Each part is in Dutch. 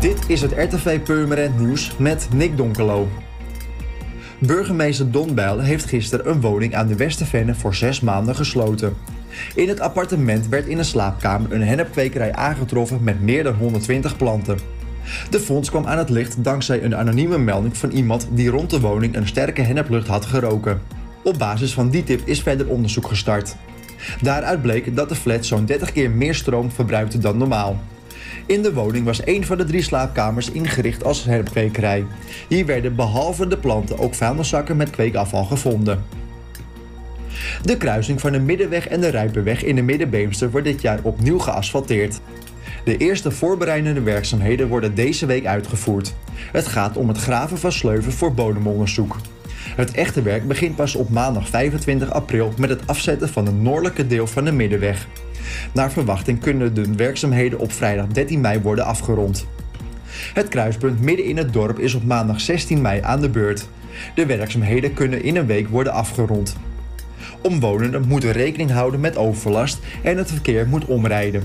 Dit is het RTV Purmerend Nieuws met Nick Donkelo. Burgemeester Don Bijl heeft gisteren een woning aan de Westervenne voor zes maanden gesloten. In het appartement werd in een slaapkamer een hennepkwekerij aangetroffen met meer dan 120 planten. De fonds kwam aan het licht dankzij een anonieme melding van iemand die rond de woning een sterke henneplucht had geroken. Op basis van die tip is verder onderzoek gestart. Daaruit bleek dat de flat zo'n 30 keer meer stroom verbruikte dan normaal. In de woning was een van de drie slaapkamers ingericht als hennepkwekerij. Hier werden behalve de planten ook vuilniszakken met kweekafval gevonden. De kruising van de Middenweg en de Rijpenweg in de Middenbeemster wordt dit jaar opnieuw geasfalteerd. De eerste voorbereidende werkzaamheden worden deze week uitgevoerd. Het gaat om het graven van sleuven voor bodemonderzoek. Het echte werk begint pas op maandag 25 april met het afzetten van het noordelijke deel van de Middenweg. Naar verwachting kunnen de werkzaamheden op vrijdag 13 mei worden afgerond. Het kruispunt midden in het dorp is op maandag 16 mei aan de beurt. De werkzaamheden kunnen in een week worden afgerond. Omwonenden moeten rekening houden met overlast en het verkeer moet omrijden.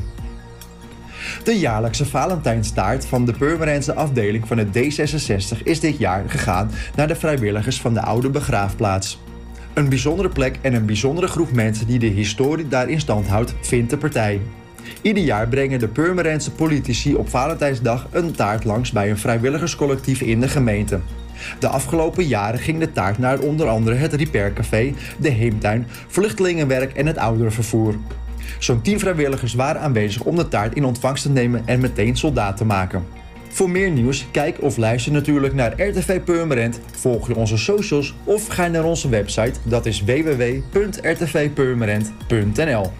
De jaarlijkse Valentijnstaart van de Purmerendse afdeling van het D66 is dit jaar gegaan naar de vrijwilligers van de oude begraafplaats. Een bijzondere plek en een bijzondere groep mensen die de historie daar in stand houdt, vindt de partij. Ieder jaar brengen de Purmerendse politici op Valentijnsdag een taart langs bij een vrijwilligerscollectief in de gemeente. De afgelopen jaren ging de taart naar onder andere het Repair Café, de Heemtuin, Vluchtelingenwerk en het ouderenvervoer. Zo'n 10 vrijwilligers waren aanwezig om de taart in ontvangst te nemen en meteen soldaat te maken. Voor meer nieuws, kijk of luister natuurlijk naar RTV Purmerend, volg je onze socials of ga naar onze website, dat is www.rtvpurmerend.nl.